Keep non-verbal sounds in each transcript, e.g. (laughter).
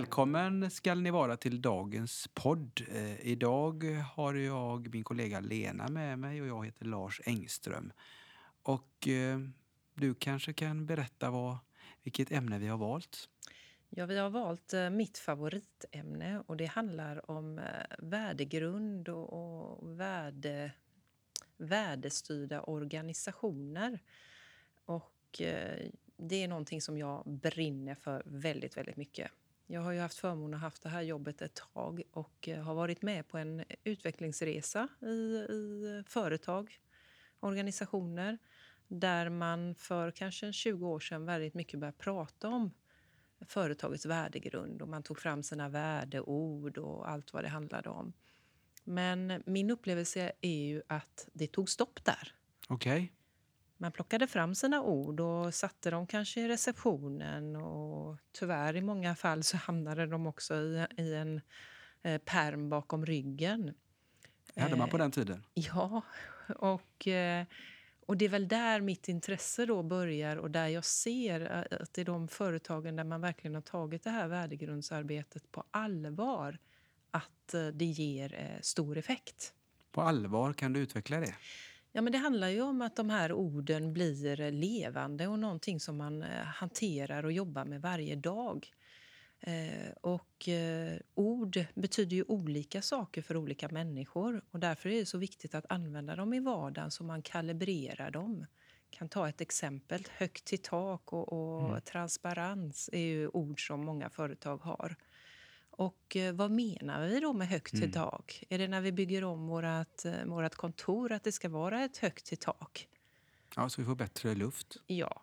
Välkommen ska ni vara till dagens podd. Eh, idag har jag min kollega Lena med mig och jag heter Lars Engström. Och eh, du kanske kan berätta vad, vilket ämne vi har valt? Ja, vi har valt eh, mitt favoritämne och det handlar om eh, värdegrund och, och värde, värdestyrda organisationer. Och eh, det är någonting som jag brinner för väldigt, väldigt mycket. Jag har ju haft förmånen att ha haft det här jobbet ett tag och eh, har varit med på en utvecklingsresa i, i företag, organisationer där man för kanske 20 år sedan väldigt mycket började prata om företagets värdegrund och man tog fram sina värdeord och allt vad det handlade om. Men min upplevelse är ju att det tog stopp där. Okej. Man plockade fram sina ord och satte dem kanske i receptionen och tyvärr i många fall så (laughs) hamnade de också i, i en eh, perm bakom ryggen. Det hade man på den tiden? Eh, ja, (laughs) och, eh, och det är väl där mitt intresse då börjar och där jag ser att det är de företagen där man verkligen har tagit det här värdegrundsarbetet på allvar att eh, det ger eh, stor effekt. På allvar, kan du utveckla det? Ja, men det handlar ju om att de här orden blir levande och någonting som man eh, hanterar och jobbar med varje dag. Eh, och eh, ord betyder ju olika saker för olika människor och därför är det så viktigt att använda dem i vardagen så man kalibrerar dem. Jag kan ta ett exempel. Högt till tak och, och mm. transparens är ju ord som många företag har. Och eh, vad menar vi då med högt mm. till tak? Är det när vi bygger om vårt, eh, vårt kontor att det ska vara ett högt till tak? Ja, så vi får bättre luft. Ja.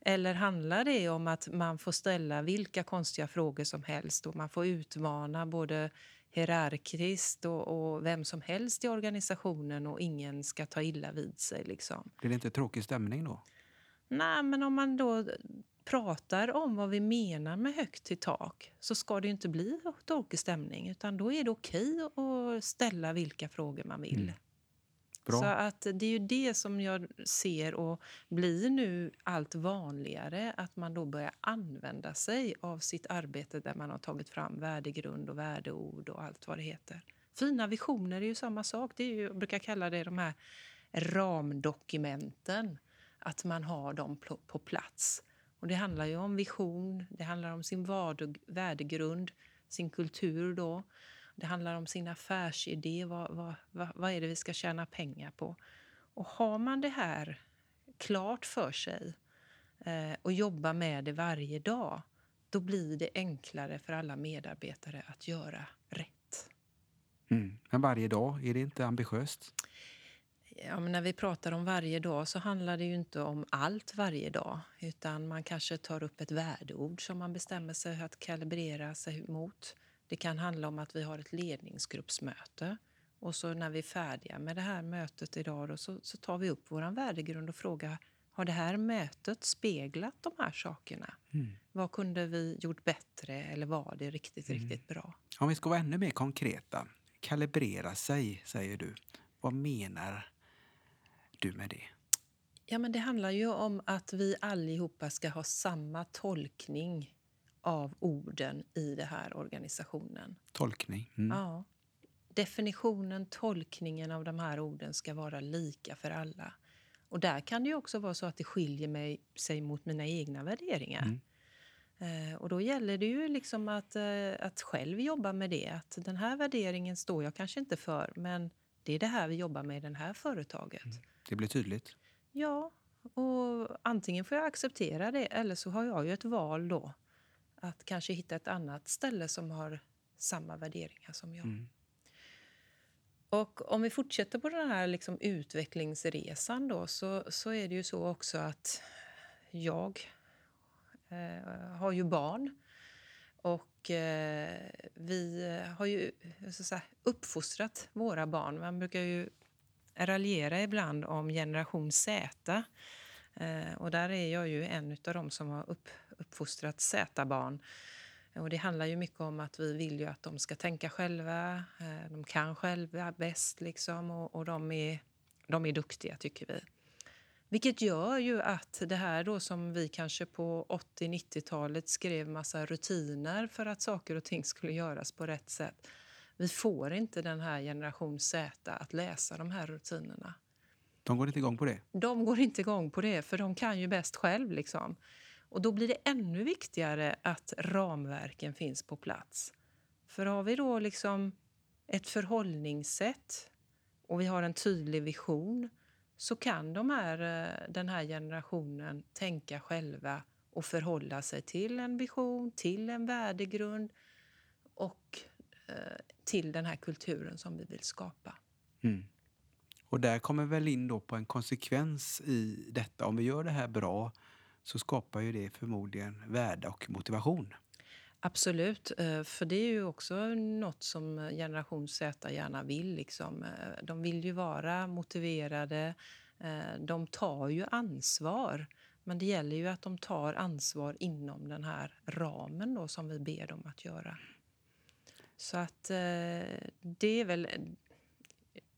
Eller handlar det om att man får ställa vilka konstiga frågor som helst och man får utmana både hierarkiskt och, och, vem som helst i organisationen och ingen ska ta illa vid sig? Liksom. Blir det inte tråkig stämning då? Nej, men om man då pratar om vad vi menar med högt till tak så ska det inte bli tråkig stämning. Utan då är det okej att ställa vilka frågor man vill. Mm. Så att det är ju det som jag ser och blir nu allt vanligare att man då börjar använda sig av sitt arbete där man har tagit fram värdegrund och värdeord och allt vad det heter. Fina visioner är ju samma sak. Det är ju, jag brukar kalla det de här ramdokumenten. Att man har dem på plats. Och det handlar ju om vision, det handlar om sin värdegrund, sin kultur då. Det handlar om sin affärsidé, vad, vad, vad, vad är det vi ska tjäna pengar på? Och har man det här klart för sig eh, och jobbar med det varje dag, då blir det enklare för alla medarbetare att göra rätt. Mm. Men varje dag, är det inte ambitiöst? Ja, när vi pratar om varje dag så handlar det ju inte om allt varje dag. Utan man kanske tar upp ett värdeord som man bestämmer sig att kalibrera sig mot. Det kan handla om att vi har ett ledningsgruppsmöte. Och så när vi är färdiga med det här mötet idag då, så, så tar vi upp vår värdegrund och frågar har det här mötet speglat de här sakerna? Mm. Vad kunde vi gjort bättre eller var det riktigt, mm. riktigt bra? Om vi ska vara ännu mer konkreta. Kalibrera sig, säger du. Vad menar du med det? Ja, men det handlar ju om att vi allihopa ska ha samma tolkning av orden i den här organisationen. Tolkning? Mm. Ja. Definitionen, tolkningen av de här orden ska vara lika för alla. Och där kan det också vara så att det skiljer mig, sig mot mina egna värderingar. Mm. Eh, och då gäller det ju liksom att, eh, att själv jobba med det. Att den här värderingen står jag kanske inte för, men det är det här vi jobbar med i det här företaget. Mm. Det blir tydligt. Ja, och antingen får jag acceptera det eller så har jag ju ett val då. Att kanske hitta ett annat ställe som har samma värderingar som jag. Mm. Och om vi fortsätter på den här liksom utvecklingsresan då så, så är det ju så också att jag eh, har ju barn. Och eh, vi har ju så säga, uppfostrat våra barn. Man brukar ju raljera ibland om generation Z. Eh, och där är jag ju en av dem som har upp, uppfostrat Z-barn. Och det handlar ju mycket om att vi vill ju att de ska tänka själva. Eh, de kan själva bäst liksom och, och de, är, de är duktiga tycker vi. Vilket gör ju att det här då som vi kanske på 80-90-talet skrev massa rutiner för att saker och ting skulle göras på rätt sätt. Vi får inte den här generation Z att läsa de här rutinerna. De går inte igång på det? De går inte igång på det, för de kan ju bäst själv. Liksom. Och då blir det ännu viktigare att ramverken finns på plats. För har vi då liksom ett förhållningssätt och vi har en tydlig vision så kan de här, eh, den här generationen tänka själva och förhålla sig till en vision, till en värdegrund och eh, till den här kulturen som vi vill skapa. Mm. Och där kommer väl in då på en konsekvens i detta. Om vi gör det här bra så skapar ju det förmodligen värde och motivation. Absolut, eh, för det är ju också nåt som eh, generation Z gärna vill. Liksom. Eh, de vill ju vara motiverade, de tar ju ansvar. Men det gäller ju att de tar ansvar inom den här ramen då som vi ber dem att göra. Så att det är väl...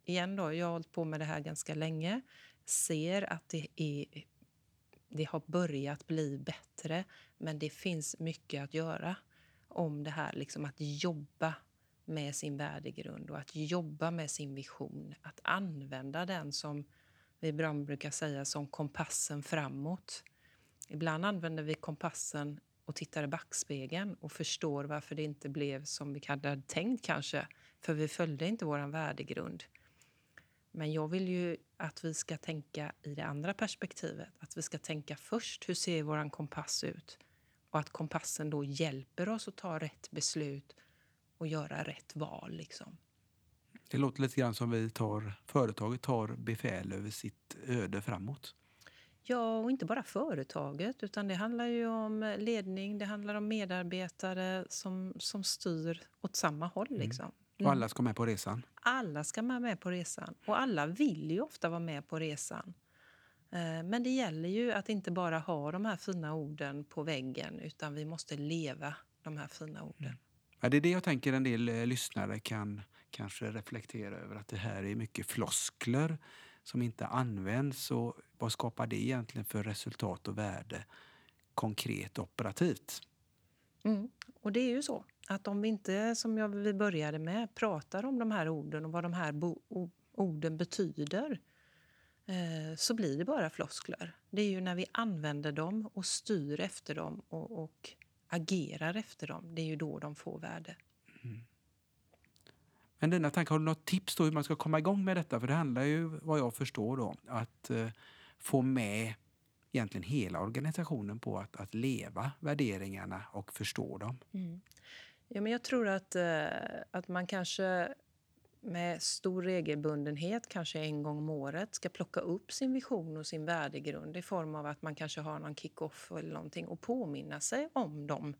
Igen då, jag har hållit på med det här ganska länge. Ser att det är det har börjat bli bättre, men det finns mycket att göra om det här liksom att jobba med sin värdegrund och att jobba med sin vision. Att använda den som vi ibland brukar säga som kompassen framåt. Ibland använder vi kompassen och tittar i backspegeln och förstår varför det inte blev som vi hade tänkt kanske. För vi följde inte vår värdegrund. Men jag vill ju att vi ska tänka i det andra perspektivet. Att vi ska tänka först, hur ser vår kompass ut? Och att kompassen då hjälper oss att ta rätt beslut och göra rätt val. Liksom. Det låter lite grann som vi tar, företaget tar befäl över sitt öde framåt. Ja, och inte bara företaget, utan det handlar ju om ledning, det handlar om medarbetare som, som styr åt samma håll. Mm. Liksom. Mm. Och alla ska med på resan? Alla ska med på resan. Och alla vill ju ofta vara med på resan. Eh, men det gäller ju att inte bara ha de här fina orden på väggen utan vi måste leva de här fina orden. Mm. Ja, det är det jag tänker en del eh, lyssnare kan kanske reflektera över. Att det här är mycket floskler som inte används. Och vad skapar det egentligen för resultat och värde konkret operativt? Mm. Och det är ju så att om vi inte, som jag, vi började med, pratar om de här orden och vad de här orden betyder så blir det bara floskler. Det är ju när vi använder dem och styr efter dem och, och agerar efter dem, det är ju då de får värde. Mm. Men dina tankar, har du något tips då hur man ska komma igång med detta? För det handlar ju, vad jag förstår, då, att eh, få med egentligen hela organisationen på att, att leva värderingarna och förstå dem. Mm. Ja, men jag tror att, eh, att man kanske med stor regelbundenhet, kanske en gång om året, ska plocka upp sin vision och sin värdegrund i form av att man kanske har någon kick-off eller någonting och påminna sig om dem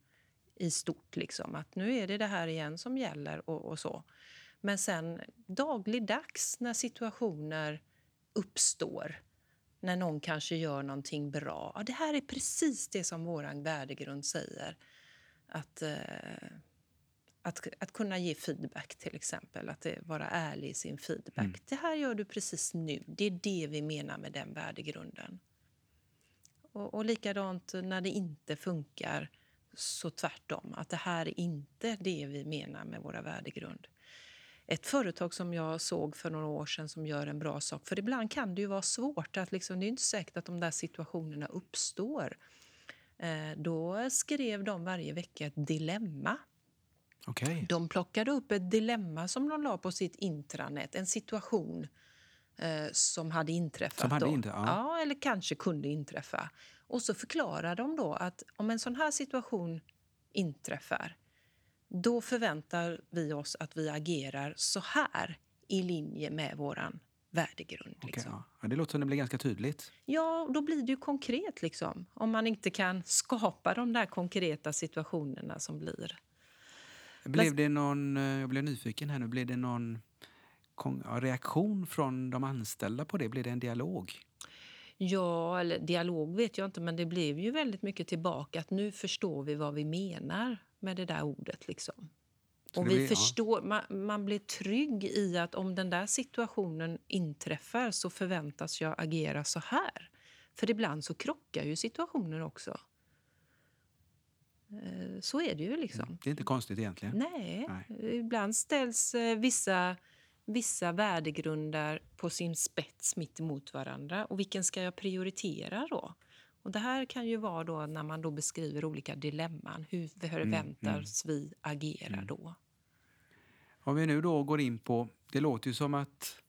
i stort. Liksom. Att nu är det det här igen som gäller och, och så. Men sen dagligdags när situationer uppstår när någon kanske gör någonting bra. Ja, det här är precis det som vår värdegrund säger. Att, eh, att, att kunna ge feedback, till exempel. Att vara ärlig i sin feedback. Mm. Det här gör du precis nu. Det är det vi menar med den värdegrunden. Och, och likadant när det inte funkar, så tvärtom. Att det här är inte det vi menar med våra värdegrund ett företag som jag såg för några år sedan som gör en bra sak. För ibland kan det ju vara svårt. att liksom, Det är inte säkert att de där situationerna uppstår. Eh, då skrev de varje vecka ett dilemma. Okay. De plockade upp ett dilemma som de la på sitt intranät. En situation eh, som hade inträffat. Som hade inte, ja. ja. eller kanske kunde inträffa. Och så förklarar de då att om en sån här situation inträffar då förväntar vi oss att vi agerar så här i linje med vår värdegrund. Okay, liksom. ja. Det låter som det blir ganska tydligt. Ja, då blir det ju konkret. Liksom, om man inte kan skapa de där konkreta situationerna som blir. Blev det någon, eh, jag blev nyfiken här nu. Blev det någon reaktion från de anställda på det? Blir det en dialog? Ja, eller dialog vet jag inte, men det blev ju väldigt mycket tillbaka att nu förstår vi vad vi menar med det där ordet. Liksom. Så Och vi blir- ja. förstår, man, man blir trygg i att om den där situationen inträffar så förväntas jag agera så här. För ibland så krockar ju situationen också. Eh, Så är det ju liksom. Det är inte konstigt egentligen. Nej. Nej. ibland ställs eh, vissa, vissa värdegrunder på sin spets mitt emot varandra. Och vilken ska jag prioritera då? Och det här kan ju vara då när man då beskriver olika dilemman. Hur förväntas vi agera då? Om vi nu då går in på, det låter ju som att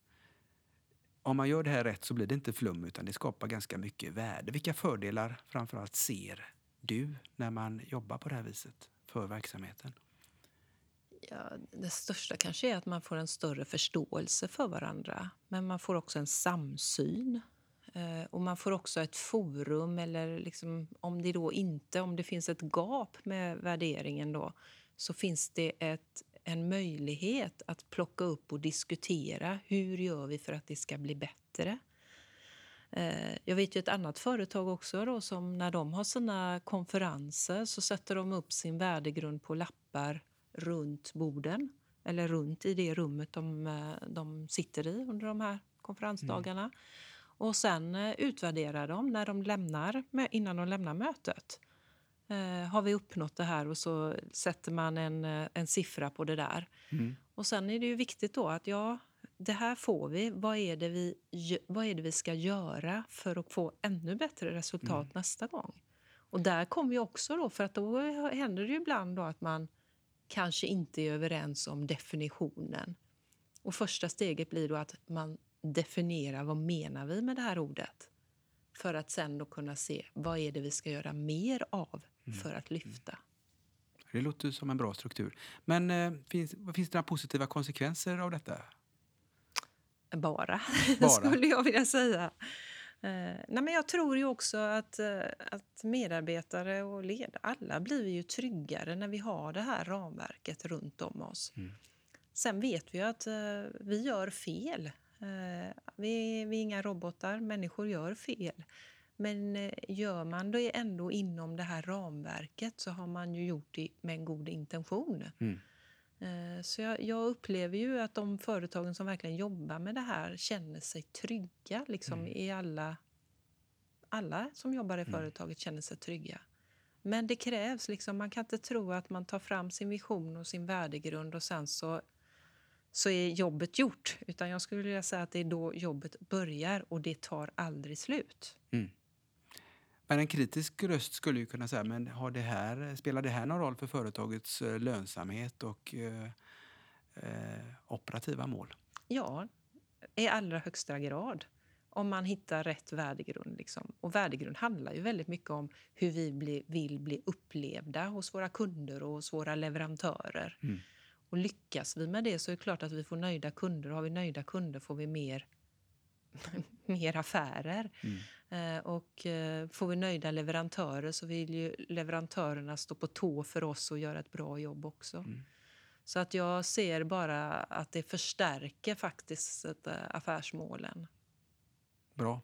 om man gör det här rätt så blir det inte flum utan det skapar ganska mycket värde. Vilka fördelar framförallt ser du när man jobbar på det här viset för verksamheten? Ja, det största kanske är att man får en större förståelse för varandra. Men man får också en samsyn. Eh, och man får också ett forum, eller liksom, om det då inte om det finns ett gap med värderingen då, så finns det ett, en möjlighet att plocka upp och diskutera hur gör vi för att det ska bli bättre. Eh, Jag vet ju ett annat företag också då, som när de har sina konferenser så sätter de upp sin värdegrund på lappar runt borden eller runt i det rummet de, eh, de sitter i under de här konferensdagarna. Och sen eh, utvärderar de när de lämnar, innan de lämnar mötet. Har vi uppnått det här? Och så sätter man en, en siffra på det där. Mm. Och sen är det ju viktigt då att ja, det här får vi. Vad är det vi, vad är det vi ska göra för att få ännu bättre resultat nästa gång? Och där kommer vi också då, för att då händer det ju ibland då att man kanske inte är överens om definitionen. Och första steget blir då att man definierar vad menar vi med det här ordet? För att sen då kunna se vad är det vi ska göra mer av för att lyfta. Det låter som en bra struktur. Men eh, finns, finns det några positiva konsekvenser av detta? Bara, (laughs) Bara. skulle jag vilja säga. Eh, nej men jag tror ju också att, eh, att medarbetare och ledare, alla blir ju tryggare när vi har det här ramverket runt om oss. Mm. Sen vet vi ju att eh, vi gör fel. Eh, vi, vi är inga robotar, människor gör fel. Men eh, gör man det ändå inom det här ramverket så har man ju gjort det med en god intention. Mm. Eh, Så jag, jag upplever ju att de företagen som verkligen jobbar med det här känner sig trygga. Liksom, i alla, alla som jobbar i företaget känner sig trygga. Men det krävs. Liksom, man kan inte tro att man tar fram sin vision och sin värdegrund och sen så, så är jobbet gjort. Utan jag skulle vilja säga att det är då jobbet börjar och det tar aldrig slut. Men en kritisk röst skulle ju kunna säga, men har det här, spelar det här någon roll för företagets eh, lönsamhet och eh, eh, operativa mål? Ja, i allra högsta grad. Om man hittar rätt värdegrund. Liksom. Och värdegrund handlar ju väldigt mycket om hur vi bli, vill bli upplevda hos våra kunder och hos våra leverantörer. Mm. Och lyckas vi med det så är det klart att vi får nöjda kunder. Har vi nöjda kunder får vi mer, (laughs) mer affärer. Mm. Eh, och eh, får vi nöjda leverantörer så vill ju leverantörerna stå på tå för oss och göra ett bra jobb också. Mm. Så att jag ser bara att det förstärker faktiskt eh, affärsmålen. Bra.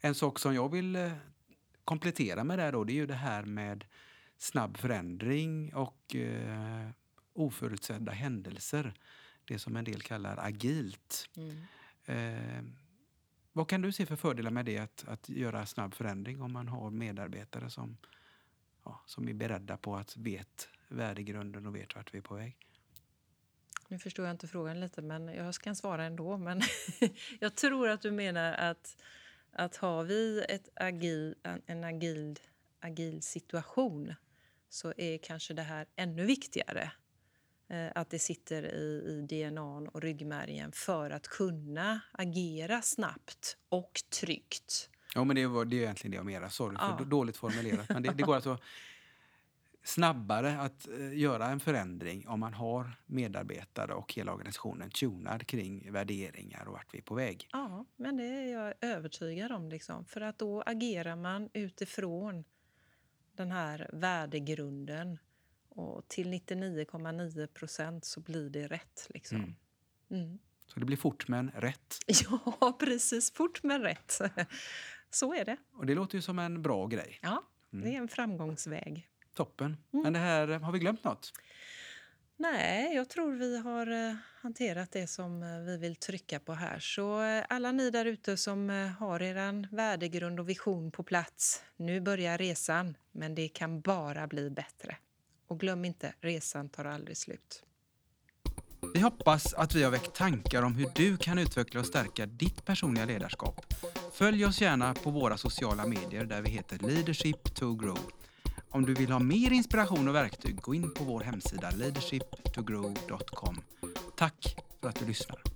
En sak som jag vill komplettera med det, här då, det är ju det här med snabb förändring och eh, oförutsedda händelser. Det som en del kallar agilt. Eh, vad kan du se för fördelar med det, att, att göra snabb förändring om man har medarbetare som, ja, som är beredda på att vet värdegrunden och vet vart vi är på väg? Nu förstår jag inte frågan lite, men jag kan svara ändå. Men (laughs) jag tror att du menar att, att har vi ett agil, en- en agil, agil situation så är kanske det här ännu viktigare. Eh, Att det sitter i, i DNA och ryggmärgen för att kunna agera snabbt och tryggt. Ja, men det, var, det är egentligen det jag menar. Sorry för Ja. då- dåligt formulerat. Men det, det går alltså snabbare att eh, göra en förändring om man har medarbetare och hela organisationen tunad kring värderingar och vart vi är på väg. Ja, men det är jag övertygad om. Liksom. För att då agerar man utifrån den här värdegrunden. Och till 99,9 procent så blir det rätt. Liksom. Mm. Mm. Så det blir fort men rätt. (laughs) Ja, precis. Fort men rätt. (laughs) Så är det. Och det låter ju som en bra grej. Ja, Mm. det är en framgångsväg. Toppen. Mm. Men det här, har vi glömt något? Nej, jag tror vi har eh, hanterat det som eh, vi vill trycka på här. Så eh, alla ni där ute som har er värdegrund och vision på plats, nu börjar resan, men det kan bara bli bättre. Och glöm inte, resan tar aldrig slut. Vi hoppas att vi har väckt tankar om hur du kan utveckla och stärka ditt personliga ledarskap. Följ oss gärna på våra sociala medier där vi heter Leadership to Grow. Om du vill ha mer inspiration och verktyg, gå in på vår hemsida leadershiptogrow.com. Tack för att du lyssnar.